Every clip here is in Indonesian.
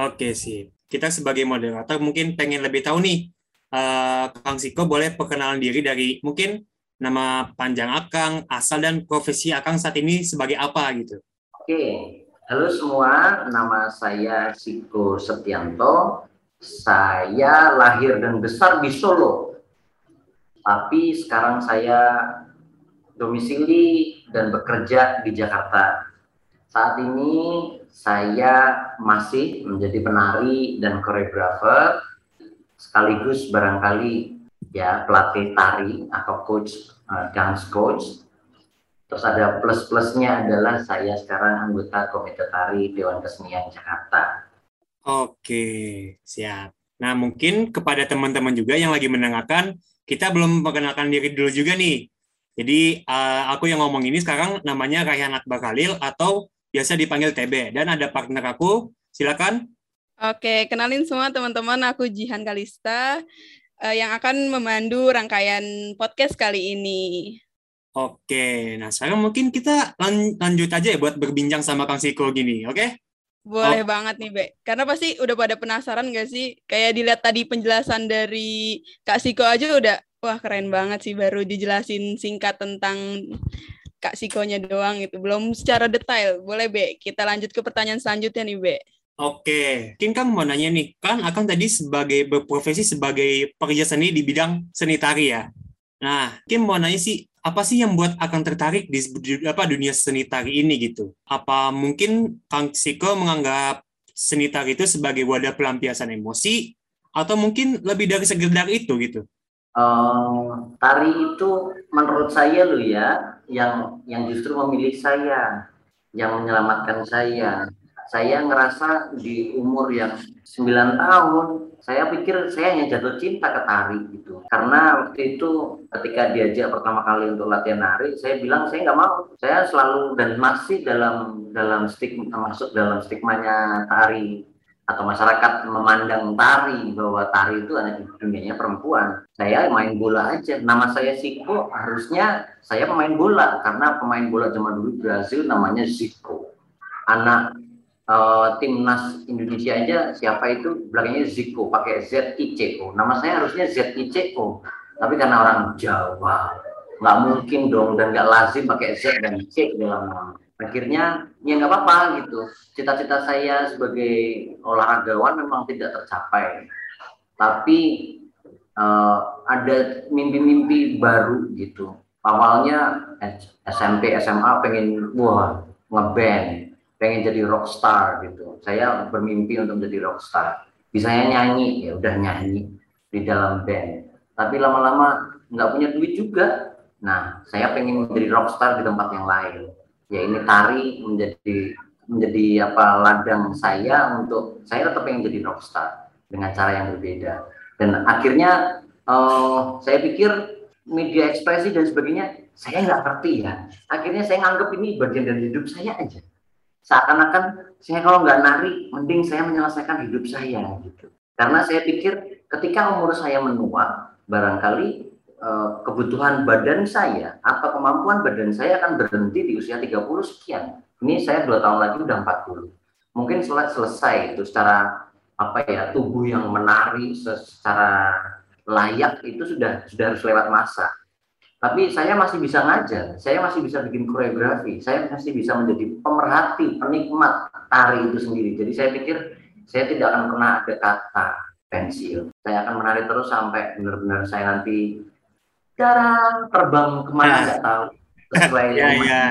Oke sih. Kita sebagai moderator mungkin pengen lebih tahu nih, uh, Kang Siko boleh perkenalan diri dari mungkin nama panjang Akang, asal dan profesi Akang saat ini sebagai apa gitu. Oke, halo semua, nama saya Siko Setianto. Saya lahir dan besar di Solo, tapi sekarang saya domisili dan bekerja di Jakarta. Saat ini saya masih menjadi penari dan koreografer sekaligus barangkali ya pelatih tari atau coach uh, dance coach. Terus ada plus-plusnya adalah saya sekarang anggota Komite Tari Dewan Kesenian Jakarta. Oke, siap. Nah, mungkin kepada teman-teman juga yang lagi mendengarkan, kita belum memperkenalkan diri dulu juga nih. Jadi, uh, aku yang ngomong ini sekarang namanya Rayhan Akbar Khalil atau biasa dipanggil TB. Dan ada partner aku, silakan. Oke, kenalin semua teman-teman, aku Jihan Kalista uh, yang akan memandu rangkaian podcast kali ini. Oke, nah sekarang mungkin kita lan lanjut aja ya buat berbincang sama Kang Siko gini, oke? Boleh oh. banget nih, Be. Karena pasti udah pada penasaran gak sih? Kayak dilihat tadi penjelasan dari Kak Siko aja udah, wah keren banget sih baru dijelasin singkat tentang Kak Sikonya doang itu belum secara detail. Boleh Be, kita lanjut ke pertanyaan selanjutnya nih Be. Oke, mungkin Kang mau nanya nih, kan akan tadi sebagai berprofesi sebagai pekerja seni di bidang seni tari ya. Nah, mungkin mau nanya sih, apa sih yang buat akan tertarik di apa dunia seni tari ini gitu? Apa mungkin Kang Siko menganggap seni tari itu sebagai wadah pelampiasan emosi, atau mungkin lebih dari sekedar itu gitu? Uh, tari itu menurut saya loh ya, yang yang justru memilih saya, yang menyelamatkan saya. Saya ngerasa di umur yang 9 tahun, saya pikir saya hanya jatuh cinta ke tari gitu. Karena waktu itu ketika diajak pertama kali untuk latihan nari, saya bilang saya nggak mau. Saya selalu dan masih dalam dalam stigma masuk dalam stigmanya tari atau masyarakat memandang tari bahwa tari itu hanya dunianya perempuan. Saya main bola aja. Nama saya Siko, harusnya saya pemain bola karena pemain bola zaman dulu Brazil namanya Zico. Anak uh, timnas Indonesia aja siapa itu belakangnya Zico pakai Z I C O. Nama saya harusnya Z I C O. Tapi karena orang Jawa nggak mungkin dong dan nggak lazim pakai Z dan C dalam nama akhirnya ya nggak apa-apa gitu. Cita-cita saya sebagai olahragawan memang tidak tercapai. Tapi uh, ada mimpi-mimpi baru gitu. Awalnya SMP SMA pengen wah ngeband pengen jadi rockstar gitu. Saya bermimpi untuk menjadi rockstar. Bisanya nyanyi ya udah nyanyi di dalam band. Tapi lama-lama nggak punya duit juga. Nah saya pengen menjadi rockstar di tempat yang lain ya ini tari menjadi menjadi apa ladang saya untuk saya tetap ingin jadi rockstar dengan cara yang berbeda. Dan akhirnya uh, saya pikir media ekspresi dan sebagainya saya nggak ngerti ya. Akhirnya saya nganggap ini bagian dari hidup saya aja. Seakan-akan saya kalau nggak nari mending saya menyelesaikan hidup saya gitu. Karena saya pikir ketika umur saya menua barangkali Eh, kebutuhan badan saya atau kemampuan badan saya akan berhenti di usia 30 sekian. Ini saya dua tahun lagi udah 40. Mungkin sel selesai itu secara apa ya tubuh yang menari secara layak itu sudah sudah harus lewat masa. Tapi saya masih bisa ngajar, saya masih bisa bikin koreografi, saya masih bisa menjadi pemerhati, penikmat tari itu sendiri. Jadi saya pikir saya tidak akan pernah ada kata pensiun. Saya akan menari terus sampai benar-benar saya nanti jarang terbang ke mana nggak ya. tahu sesuai ya, ya.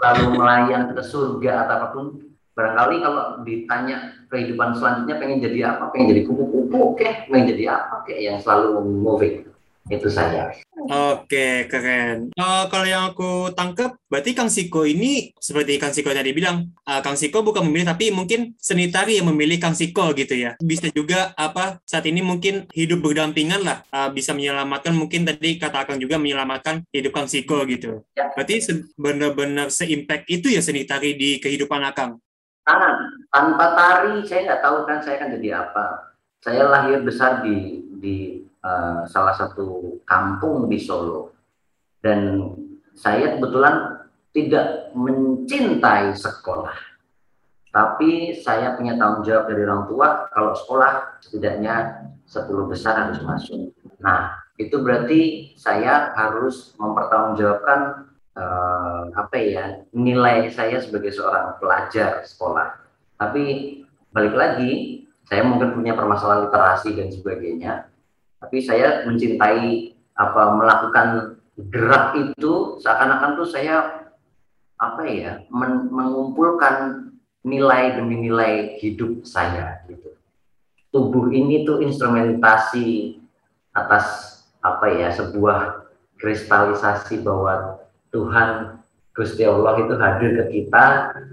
lalu melayang ke surga atau apa pun. Barangkali kalau ditanya kehidupan selanjutnya pengen jadi apa? Pengen jadi kupu-kupu oke pengen jadi apa kayak yang selalu moving itu saja. Oke, keren. Uh, kalau yang aku tangkap, berarti Kang Siko ini seperti Kang Siko tadi bilang, uh, Kang Siko bukan memilih tapi mungkin seni tari yang memilih Kang Siko gitu ya. Bisa juga apa saat ini mungkin hidup berdampingan lah, uh, bisa menyelamatkan mungkin tadi kata Kang juga menyelamatkan hidup Kang Siko gitu. Ya. Berarti benar-benar seimpact itu ya seni tari di kehidupan Akang. Tangan, tanpa tari saya nggak tahu kan saya akan jadi apa. Saya lahir besar di di uh, salah satu kampung di Solo dan saya kebetulan tidak mencintai sekolah Tapi saya punya tanggung jawab dari orang tua kalau sekolah setidaknya 10 besar harus masuk. Nah, itu berarti saya harus mempertanggungjawabkan uh, apa ya nilai saya sebagai seorang pelajar sekolah. Tapi balik lagi, saya mungkin punya permasalahan literasi dan sebagainya. Tapi saya mencintai apa melakukan gerak itu seakan-akan tuh saya apa ya men mengumpulkan nilai demi nilai hidup saya gitu. Tubuh ini tuh instrumentasi atas apa ya sebuah kristalisasi bahwa Tuhan Gusti Allah itu hadir ke kita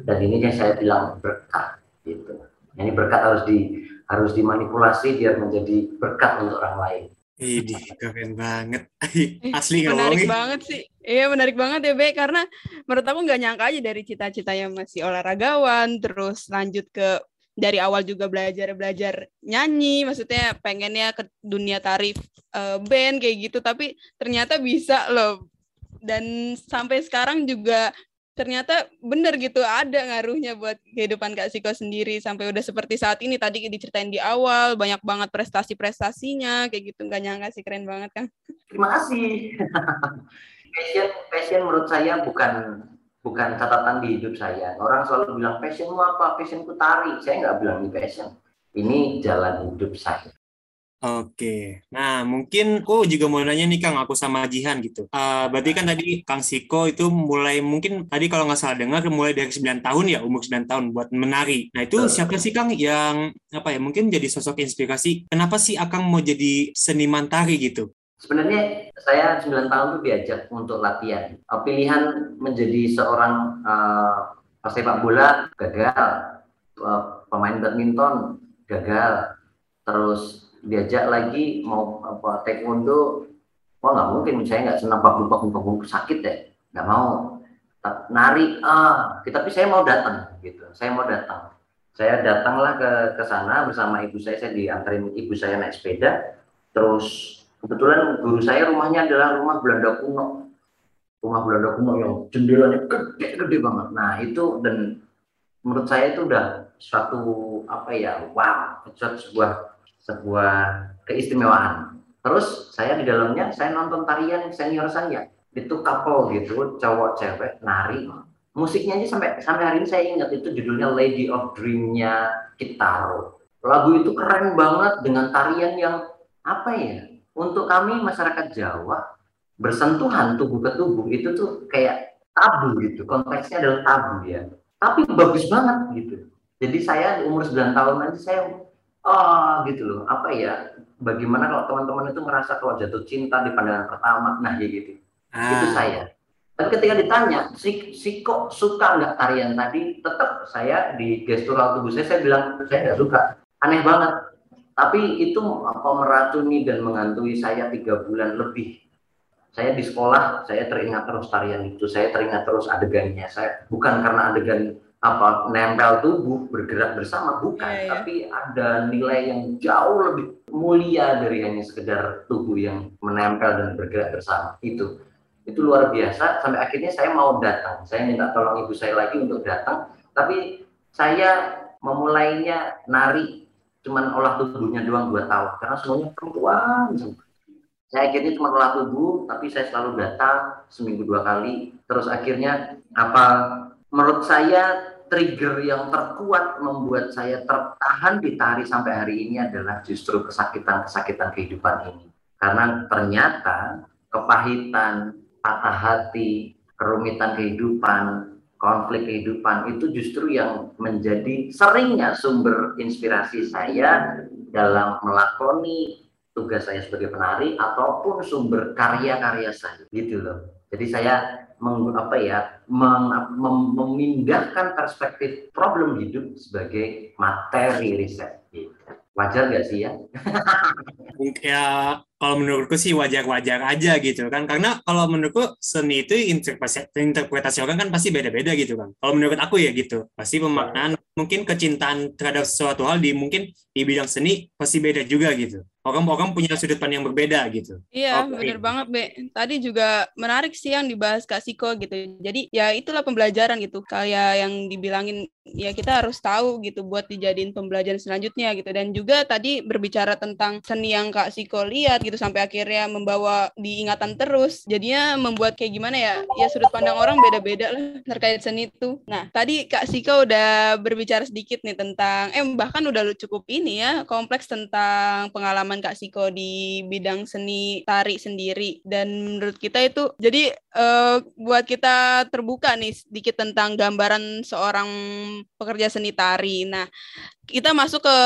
dan ini yang saya bilang berkat gitu. Ini berkat harus di harus dimanipulasi biar menjadi berkat untuk orang lain. Ini keren banget. Asli Menarik banget sih. Iya menarik banget ya Be, karena menurut aku nggak nyangka aja dari cita-citanya masih olahragawan, terus lanjut ke dari awal juga belajar belajar nyanyi, maksudnya pengennya ke dunia tarif uh, band kayak gitu, tapi ternyata bisa loh dan sampai sekarang juga ternyata bener gitu ada ngaruhnya buat kehidupan Kak Siko sendiri sampai udah seperti saat ini. Tadi diceritain di awal banyak banget prestasi-prestasinya kayak gitu. Nggak nyangka sih keren banget kan terima kasih. Passion passion menurut saya bukan bukan catatan di hidup saya. Orang selalu bilang passionmu apa? Passionku tari. Saya nggak bilang ini passion. Ini jalan hidup saya Oke, nah mungkin aku juga mau nanya nih Kang, aku sama Jihan gitu. Uh, berarti kan tadi Kang Siko itu mulai mungkin tadi kalau nggak salah dengar mulai dari 9 tahun ya, umur 9 tahun buat menari. Nah itu siapa sih Kang yang apa ya mungkin jadi sosok inspirasi? Kenapa sih Akang mau jadi seniman tari gitu? Sebenarnya saya 9 tahun tuh diajak untuk latihan. Eh, pilihan menjadi seorang uh, sepak bola gagal, uh, pemain badminton gagal, terus diajak lagi mau apa taekwondo wah nggak mungkin saya nggak senang pak pak pak sakit ya. Nggak mau. Nari ah tapi saya mau datang gitu. Saya mau datang. Saya datanglah ke ke sana bersama ibu saya saya diantarin ibu saya naik sepeda. Terus kebetulan guru saya rumahnya adalah rumah Belanda kuno. Rumah Belanda kuno yang jendelanya gede-gede banget. Nah itu dan menurut saya itu udah suatu apa ya wow sebuah sebuah keistimewaan. Terus saya di dalamnya saya nonton tarian senior saya itu couple gitu cowok cewek nari musiknya aja sampai sampai hari ini saya ingat itu judulnya Lady of Dream-nya Kitaro. Lagu itu keren banget dengan tarian yang apa ya? Untuk kami masyarakat Jawa bersentuhan tubuh ke tubuh itu tuh kayak tabu gitu. Konteksnya adalah tabu ya. Tapi bagus banget gitu. Jadi saya umur 9 tahun nanti saya oh gitu loh. Apa ya? Bagaimana kalau teman-teman itu merasa kalau jatuh cinta di pandangan pertama? Nah ya gitu. Ah. itu saya. Tapi ketika ditanya si, si kok suka nggak tarian tadi? Tetap saya di gestural tubuh saya saya bilang saya nggak suka. Aneh banget. Tapi itu apa meracuni dan menghantui saya tiga bulan lebih. Saya di sekolah saya teringat terus tarian itu. Saya teringat terus adegannya. Saya bukan karena adegan apa nempel tubuh bergerak bersama bukan. Yeah, yeah. tapi ada nilai yang jauh lebih mulia dari hanya sekedar tubuh yang menempel dan bergerak bersama. Itu. Itu luar biasa. Sampai akhirnya saya mau datang. Saya minta tolong ibu saya lagi untuk datang. Tapi saya memulainya nari. Cuman olah tubuhnya doang dua tahun. Karena semuanya perempuan saya akhirnya cuma olah tubuh tapi saya selalu datang seminggu dua kali. Terus akhirnya apa menurut saya trigger yang terkuat membuat saya tertahan di tari sampai hari ini adalah justru kesakitan-kesakitan kehidupan ini. Karena ternyata kepahitan, patah hati, kerumitan kehidupan, konflik kehidupan itu justru yang menjadi seringnya sumber inspirasi saya dalam melakoni tugas saya sebagai penari ataupun sumber karya-karya saya gitu loh. Jadi saya meng, apa ya meng, mem, memindahkan perspektif problem hidup sebagai materi riset. Wajar nggak sih ya? ya kalau menurutku sih wajar-wajar aja gitu kan. Karena kalau menurutku seni itu interpretasi, interpretasi orang kan pasti beda-beda gitu kan. Kalau menurut aku ya gitu. Pasti pemaknaan mungkin kecintaan terhadap suatu hal di mungkin di bidang seni pasti beda juga gitu orang-orang punya sudut pandang yang berbeda gitu. Iya, okay. benar banget, Be. Tadi juga menarik sih yang dibahas Kak Siko gitu. Jadi ya itulah pembelajaran gitu. Kayak yang dibilangin ya kita harus tahu gitu buat dijadiin pembelajaran selanjutnya gitu. Dan juga tadi berbicara tentang seni yang Kak Siko lihat gitu sampai akhirnya membawa diingatan terus jadinya membuat kayak gimana ya? Ya sudut pandang orang beda-beda lah terkait seni itu. Nah tadi Kak Siko udah berbicara sedikit nih tentang eh bahkan udah cukup ini ya kompleks tentang pengalaman Kak Siko di bidang seni tari sendiri. Dan menurut kita itu jadi uh, buat kita terbuka nih sedikit tentang gambaran seorang pekerja seni tari. Nah, kita masuk ke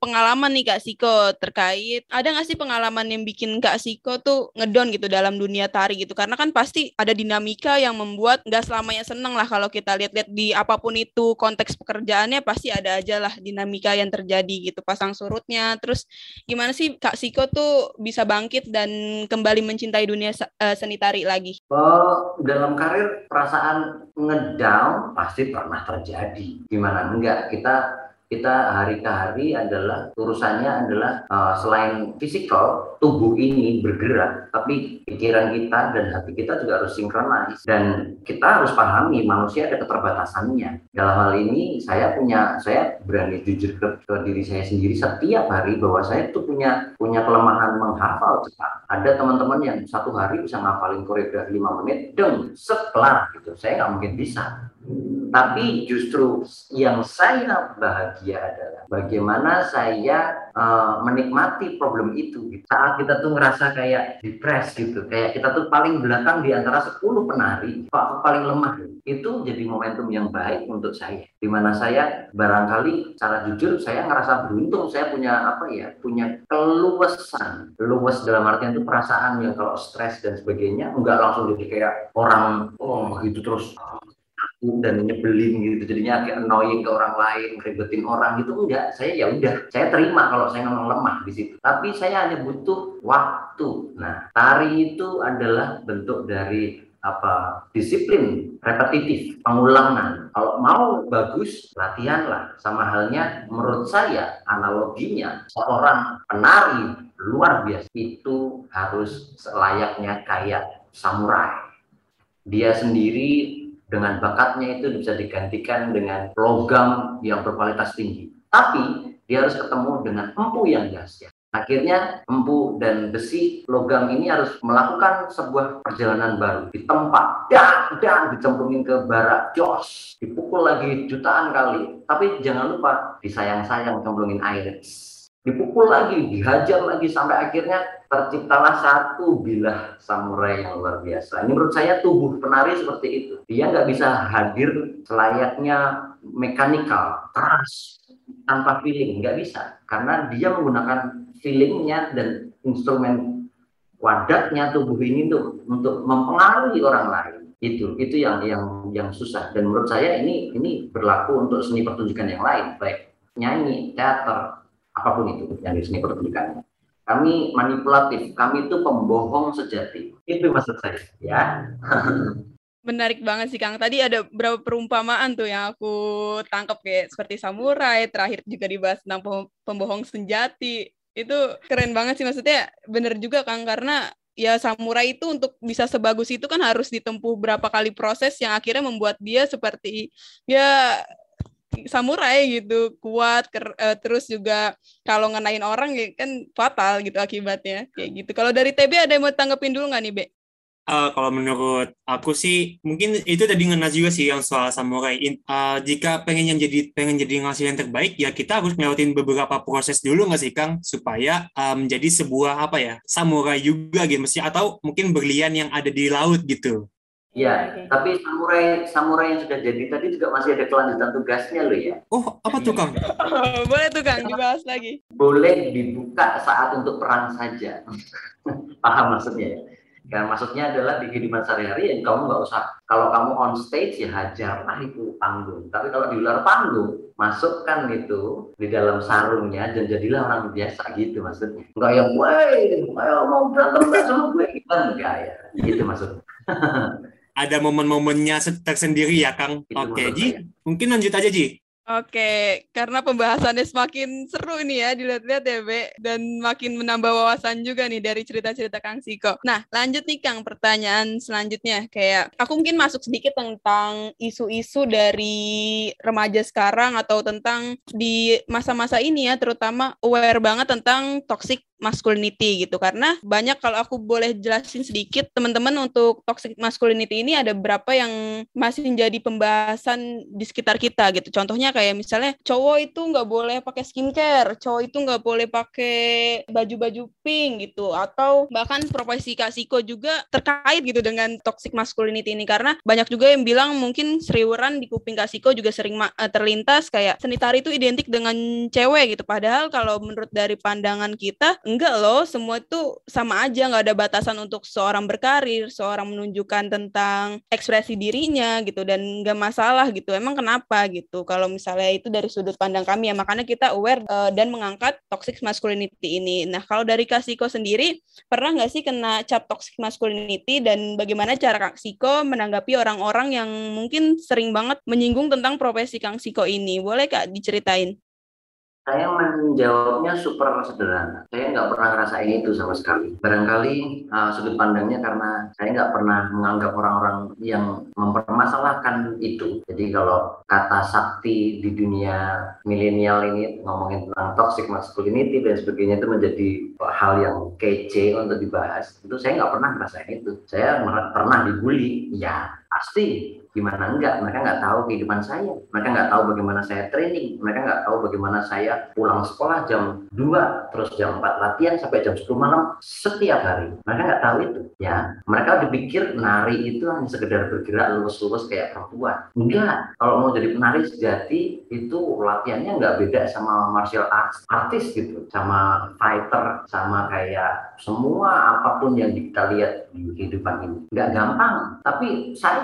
pengalaman nih Kak Siko terkait ada nggak sih pengalaman yang bikin Kak Siko tuh ngedon gitu dalam dunia tari gitu karena kan pasti ada dinamika yang membuat nggak selamanya seneng lah kalau kita lihat-lihat di apa pun itu konteks pekerjaannya pasti ada aja lah dinamika yang terjadi gitu pasang surutnya terus gimana sih Kak Siko tuh bisa bangkit dan kembali mencintai dunia uh, seni tari lagi? Oh dalam karir perasaan ngedown pasti pernah terjadi gimana? Enggak. Kita kita hari ke hari adalah urusannya adalah uh, selain fisikal tubuh ini bergerak tapi pikiran kita dan hati kita juga harus sinkronis. Dan kita harus pahami manusia ada keterbatasannya. Dalam hal ini saya punya saya berani jujur ke, ke diri saya sendiri. Setiap hari bahwa saya tuh punya punya kelemahan menghafal cepat. Ada teman-teman yang satu hari bisa ngapalin koreografi lima menit deng sekelar gitu. Saya nggak mungkin bisa tapi justru yang saya bahagia adalah bagaimana saya uh, menikmati problem itu. Saat kita tuh ngerasa kayak depres gitu, kayak kita tuh paling belakang di antara 10 penari, kok paling lemah. Itu jadi momentum yang baik untuk saya. Di mana saya barangkali cara jujur saya ngerasa beruntung saya punya apa ya, punya keluasan. Luas dalam artian itu perasaan yang kalau stres dan sebagainya enggak langsung jadi kayak orang oh gitu terus dan nyebelin gitu. Jadinya kayak annoying ke orang lain ribetin orang gitu. Enggak saya ya udah. Saya terima kalau saya memang lemah di situ. Tapi saya hanya butuh waktu. Nah tari itu adalah bentuk dari apa disiplin repetitif pengulangan. Kalau mau bagus latihan lah sama halnya menurut saya analoginya seorang penari luar biasa. Itu harus selayaknya kayak samurai. Dia sendiri dengan bakatnya itu bisa digantikan dengan logam yang berkualitas tinggi. Tapi dia harus ketemu dengan empu yang dahsyat. Akhirnya empu dan besi logam ini harus melakukan sebuah perjalanan baru di tempat dan dan dicemplungin ke barat jos dipukul lagi jutaan kali tapi jangan lupa disayang-sayang cemplungin air dipukul lagi, dihajar lagi sampai akhirnya terciptalah satu bilah samurai yang luar biasa. Ini menurut saya tubuh penari seperti itu. Dia nggak bisa hadir selayaknya mekanikal, keras, tanpa feeling, nggak bisa. Karena dia menggunakan feelingnya dan instrumen wadatnya tubuh ini tuh untuk mempengaruhi orang lain itu itu yang yang yang susah dan menurut saya ini ini berlaku untuk seni pertunjukan yang lain baik nyanyi teater apa pun itu yang di sini pertunjukannya. Kami manipulatif, kami itu pembohong sejati. Itu maksud saya, ya. Menarik banget sih Kang. Tadi ada beberapa perumpamaan tuh yang aku tangkap kayak seperti samurai, terakhir juga dibahas tentang pembohong sejati. Itu keren banget sih maksudnya. Bener juga Kang karena ya samurai itu untuk bisa sebagus itu kan harus ditempuh berapa kali proses yang akhirnya membuat dia seperti ya samurai gitu kuat ker, uh, terus juga kalau ngenain orang ya kan fatal gitu akibatnya kayak gitu kalau dari TB ada yang mau tanggepin dulu nggak nih Be? Uh, kalau menurut aku sih mungkin itu tadi ngenas juga sih yang soal samurai. Uh, jika pengen yang jadi pengen jadi ngasih yang terbaik ya kita harus ngelewatin beberapa proses dulu nggak sih Kang supaya uh, menjadi sebuah apa ya samurai juga gitu mesti atau mungkin berlian yang ada di laut gitu. Iya, okay. tapi samurai samurai yang sudah jadi tadi juga masih ada kelanjutan tugasnya loh ya. Oh, apa tuh Kang? Boleh tuh Kang dibahas lagi. Boleh dibuka saat untuk perang saja. Paham maksudnya ya? Dan maksudnya adalah di kehidupan sehari-hari ya kamu nggak usah kalau kamu on stage ya hajarlah itu panggung. Tapi kalau di luar panggung masukkan itu di dalam sarungnya dan jadilah orang biasa gitu maksudnya. Enggak yang, woi, mau berantem sama gue enggak ya. Gitu maksudnya. ada momen-momennya tersendiri ya Kang. Oke, okay, Ji. Mungkin lanjut aja Ji. Oke, karena pembahasannya semakin seru ini ya dilihat-lihat ya, Be. Dan makin menambah wawasan juga nih dari cerita-cerita Kang Siko. Nah, lanjut nih Kang, pertanyaan selanjutnya. Kayak, aku mungkin masuk sedikit tentang isu-isu dari remaja sekarang atau tentang di masa-masa ini ya, terutama aware banget tentang toxic masculinity gitu. Karena banyak kalau aku boleh jelasin sedikit teman-teman untuk toxic masculinity ini ada berapa yang masih menjadi pembahasan di sekitar kita gitu. Contohnya kayak misalnya cowok itu nggak boleh pakai skincare cowok itu nggak boleh pakai baju-baju pink gitu. Atau bahkan profesi kasiko juga terkait gitu dengan toxic masculinity ini. Karena banyak juga yang bilang mungkin seriuran di kuping kasiko juga sering eh, terlintas kayak seni tari itu identik dengan cewek gitu. Padahal kalau menurut dari pandangan kita enggak loh semua itu sama aja nggak ada batasan untuk seorang berkarir seorang menunjukkan tentang ekspresi dirinya gitu dan nggak masalah gitu. Emang kenapa gitu? Kalau misalnya itu dari sudut pandang kami ya makanya kita aware uh, dan mengangkat toxic masculinity ini. Nah kalau dari Kasiko sendiri pernah nggak sih kena cap toxic masculinity? Dan bagaimana cara Kak Siko menanggapi orang-orang yang mungkin sering banget menyinggung tentang profesi Kang Siko ini? Boleh Kak diceritain saya menjawabnya super sederhana. Saya nggak pernah ngerasain itu sama sekali. Barangkali uh, sudut pandangnya karena saya nggak pernah menganggap orang-orang yang mempermasalahkan itu. Jadi kalau kata sakti di dunia milenial ini ngomongin tentang toxic masculinity dan sebagainya itu menjadi hal yang kece untuk dibahas. Itu saya nggak pernah ngerasain itu. Saya pernah dibully, ya pasti gimana enggak. Mereka nggak tahu kehidupan saya. Mereka nggak tahu bagaimana saya training. Mereka nggak tahu bagaimana saya pulang sekolah jam 2 terus jam 4 latihan sampai jam 10 malam setiap hari. Mereka nggak tahu itu. Ya mereka dipikir nari itu hanya sekedar bergerak lurus-lurus kayak perempuan. Enggak. Kalau mau jadi penari sejati itu latihannya nggak beda sama martial arts artis gitu. Sama fighter sama kayak semua apa pun yang kita lihat di kehidupan ini. Nggak gampang. Tapi saya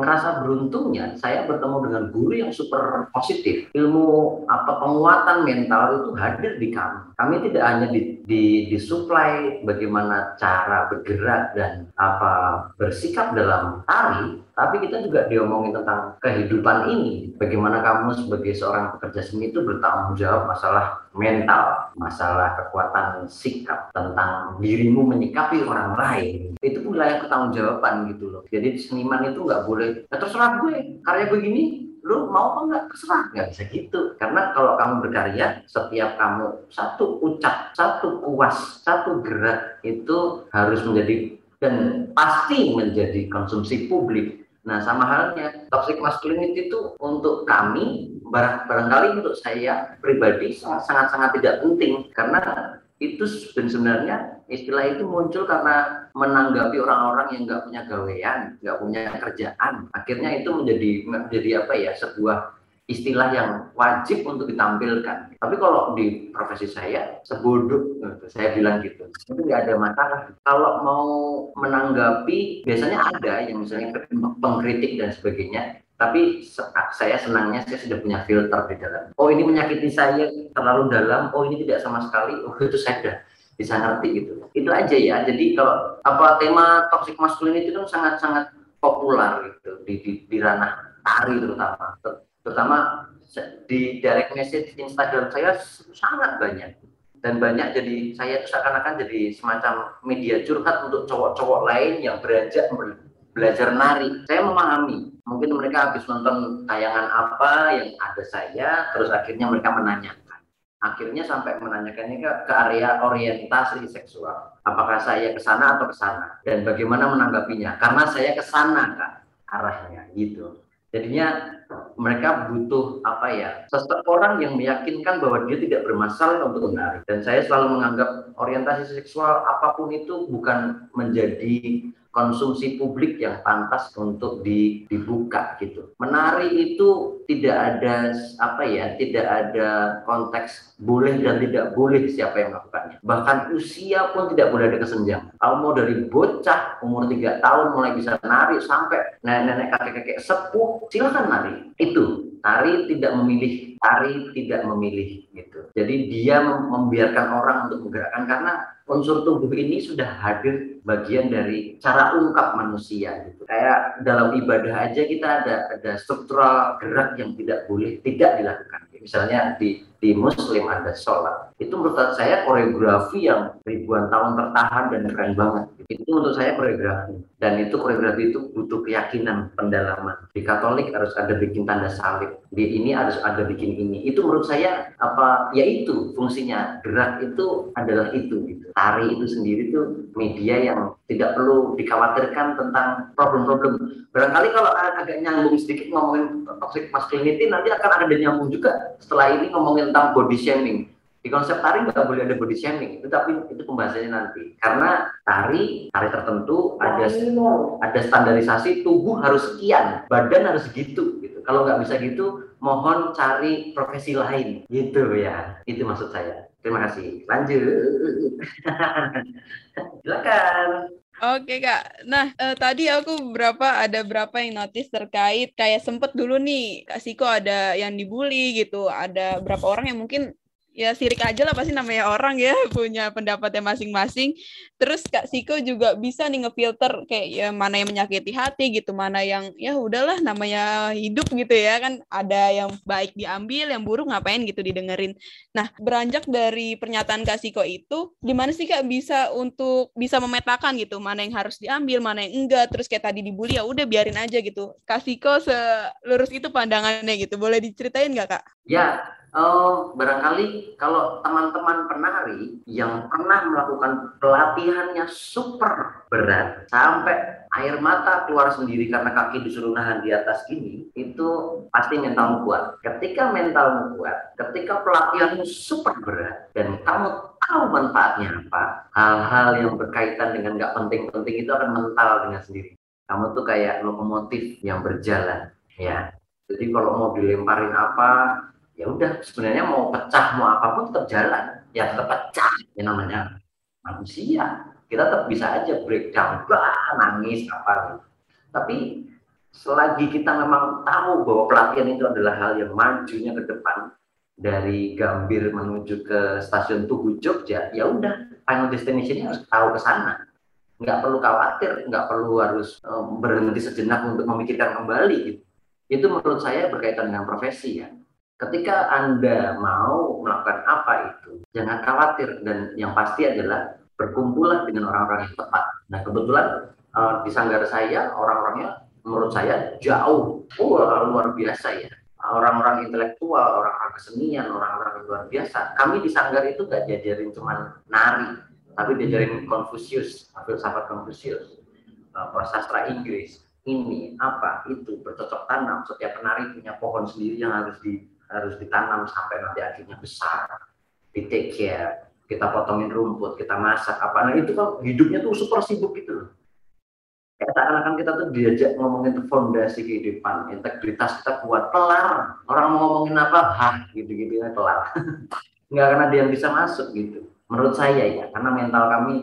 merasa beruntungnya saya bertemu dengan guru yang super positif. Ilmu apa penguatan mental itu hadir di kami. Kami tidak hanya di, di, disuplai bagaimana cara bergerak dan apa bersikap dalam tari, tapi kita juga diomongin tentang kehidupan ini. Bagaimana kamu sebagai seorang pekerja seni itu bertanggung jawab masalah mental, masalah kekuatan sikap, tentang dirimu menyikapi orang lain. Itu wilayah jawaban gitu loh. Jadi seniman itu nggak boleh, ya terserah gue, karya begini, lu mau apa nggak terserah. Nggak bisa gitu. Karena kalau kamu berkarya setiap kamu satu ucap satu kuas satu gerak itu harus menjadi dan pasti menjadi konsumsi publik. Nah, sama halnya toxic masculinity itu untuk kami barang barangkali untuk saya pribadi sangat-sangat tidak penting. Karena itu sebenarnya istilah itu muncul karena menanggapi orang-orang yang nggak punya gawean, nggak punya kerjaan. Akhirnya itu menjadi menjadi apa ya sebuah istilah yang wajib untuk ditampilkan. Tapi kalau di profesi saya, sebodoh, saya bilang gitu, itu nggak ada masalah. Kalau mau menanggapi, biasanya ada yang misalnya pengkritik dan sebagainya, tapi saya senangnya saya sudah punya filter di dalam. Oh ini menyakiti saya terlalu dalam, oh ini tidak sama sekali, oh itu saya sudah bisa ngerti gitu. Itu aja ya. Jadi kalau apa tema toxic masculinity itu sangat-sangat populer gitu di, di, di ranah tari terutama terutama di direct message Instagram saya sangat banyak dan banyak jadi saya itu seakan-akan jadi semacam media curhat untuk cowok-cowok lain yang beranjak belajar nari. Saya memahami, mungkin mereka habis nonton tayangan apa yang ada saya, terus akhirnya mereka menanyakan. Akhirnya sampai menanyakannya ke, ke area orientasi seksual. Apakah saya ke sana atau ke sana? Dan bagaimana menanggapinya? Karena saya ke sana, Kak, arahnya gitu. Jadinya mereka butuh apa ya seseorang yang meyakinkan bahwa dia tidak bermasalah untuk menari dan saya selalu menganggap orientasi seksual apa pun itu bukan menjadi konsumsi publik yang pantas untuk dibuka gitu. Menari itu tidak ada apa ya, tidak ada konteks boleh dan tidak boleh siapa yang melakukannya. Bahkan usia pun tidak boleh ada kesenjangan. Kalau mau dari bocah umur tiga tahun mulai bisa nari sampai nenek-nenek kakek-kakek sepuh, silakan nari. Itu tari tidak memilih Tari tidak memilih gitu. Jadi dia membiarkan orang untuk menggerakkan karena unsur tubuh ini sudah hadir bagian dari cara ungkap manusia gitu. Kayak dalam ibadah aja kita ada ada struktural gerak yang tidak boleh tidak dilakukan. Misalnya di di Muslim ada sholat. Itu menurut saya koreografi yang ribuan tahun tertahan dan keren banget. Itu menurut saya koreografi. Dan itu koreografi itu butuh keyakinan, pendalaman. Di Katolik harus ada bikin tanda salib. Di ini harus ada bikin ini. Itu menurut saya apa? Ya itu fungsinya. Gerak itu adalah itu. Gitu. Tari itu sendiri itu media yang tidak perlu dikhawatirkan tentang problem-problem. Barangkali kalau agak nyambung sedikit ngomongin toxic masculinity, nanti akan ada nyambung juga setelah ini ngomongin tentang body shaming. Di konsep tari nggak boleh ada body shaming, itu tapi itu pembahasannya nanti. Karena tari, tari tertentu ada ada standarisasi tubuh harus sekian, badan harus segitu gitu. Kalau nggak bisa gitu, mohon cari profesi lain gitu ya. Itu maksud saya. Terima kasih. Lanjut. Silakan. Oke kak, nah eh, tadi aku berapa ada berapa yang notice terkait? Kayak sempet dulu nih kak Siko ada yang dibully gitu, ada berapa orang yang mungkin ya sirik aja lah pasti namanya orang ya punya pendapatnya masing-masing. Terus Kak Siko juga bisa nih ngefilter kayak ya mana yang menyakiti hati gitu, mana yang ya udahlah namanya hidup gitu ya kan ada yang baik diambil, yang buruk ngapain gitu didengerin. Nah, beranjak dari pernyataan Kak Siko itu gimana sih Kak bisa untuk bisa memetakan gitu mana yang harus diambil, mana yang enggak. Terus kayak tadi dibully ya udah biarin aja gitu. Kak Siko selurus itu pandangannya gitu. Boleh diceritain nggak Kak? Ya, uh, barangkali kalau teman-teman penari yang pernah melakukan pelatihannya super berat sampai air mata keluar sendiri karena kaki disuruh nahan di atas gini, itu pasti mentalmu kuat. Ketika mentalmu kuat, ketika pelatihanmu super berat dan kamu tahu manfaatnya apa, hal-hal yang berkaitan dengan nggak penting-penting itu akan mental dengan sendiri. Kamu tuh kayak lokomotif yang berjalan, ya. Jadi kalau mau dilemparin apa, ya udah sebenarnya mau pecah mau apa pun tetap jalan. Ya tetap pecah ya namanya manusia. Kita tetap bisa aja breakdown bah, nangis apa gitu. tapi selagi kita memang tahu bahwa pelatihan itu adalah hal yang majunya ke depan dari Gambir menuju ke stasiun Tugu Jogja ya udah final destination harus tahu ke sana. Nggak perlu khawatir nggak perlu harus um, berhenti sejenak untuk memikirkan kembali gitu. Itu menurut saya berkaitan dengan profesi ya Ketika Anda mau melakukan apa itu, jangan khawatir dan yang pasti adalah berkumpullah dengan orang-orang yang tepat. Nah kebetulan uh, di sanggar saya orang-orangnya menurut saya jauh, oh, luar biasa ya. Orang-orang intelektual, orang-orang kesenian, orang-orang yang luar biasa. Kami di sanggar itu gak diajarin cuma nari, tapi diajarin Konfusius, filsafat Konfusius, uh, prasastra Inggris, ini apa itu bercocok tanam. Setiap penari punya pohon sendiri yang harus di harus ditanam sampai nanti akhirnya besar. Di take care. Kita potongin rumput kita masak apa. Nah itu kan hidupnya tuh super sibuk gitu loh. Kayak seakan-akan kita tuh diajak ngomongin fondasi kehidupan integritas kita kuat kelar. Orang mau ngomongin apa? Hah gitu-gitu ya kelar. Nggak karena dia bisa masuk gitu. Menurut saya ya karena mental kami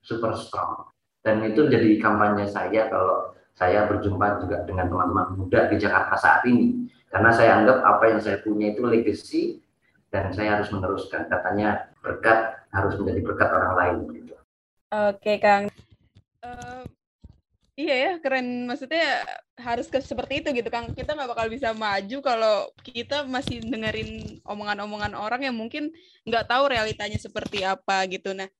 super strong. Dan itu jadi kampanye saya kalau saya berjumpa juga dengan teman-teman muda di Jakarta saat ini karena saya anggap apa yang saya punya itu legacy dan saya harus meneruskan. Katanya berkat harus menjadi berkat orang lain. Gitu. Oke, Kang. Uh, iya ya, keren. Maksudnya harus ke seperti itu gitu, Kang. Kita nggak bakal bisa maju kalau kita masih dengerin omongan-omongan orang yang mungkin nggak tahu realitanya seperti apa gitu. Nah,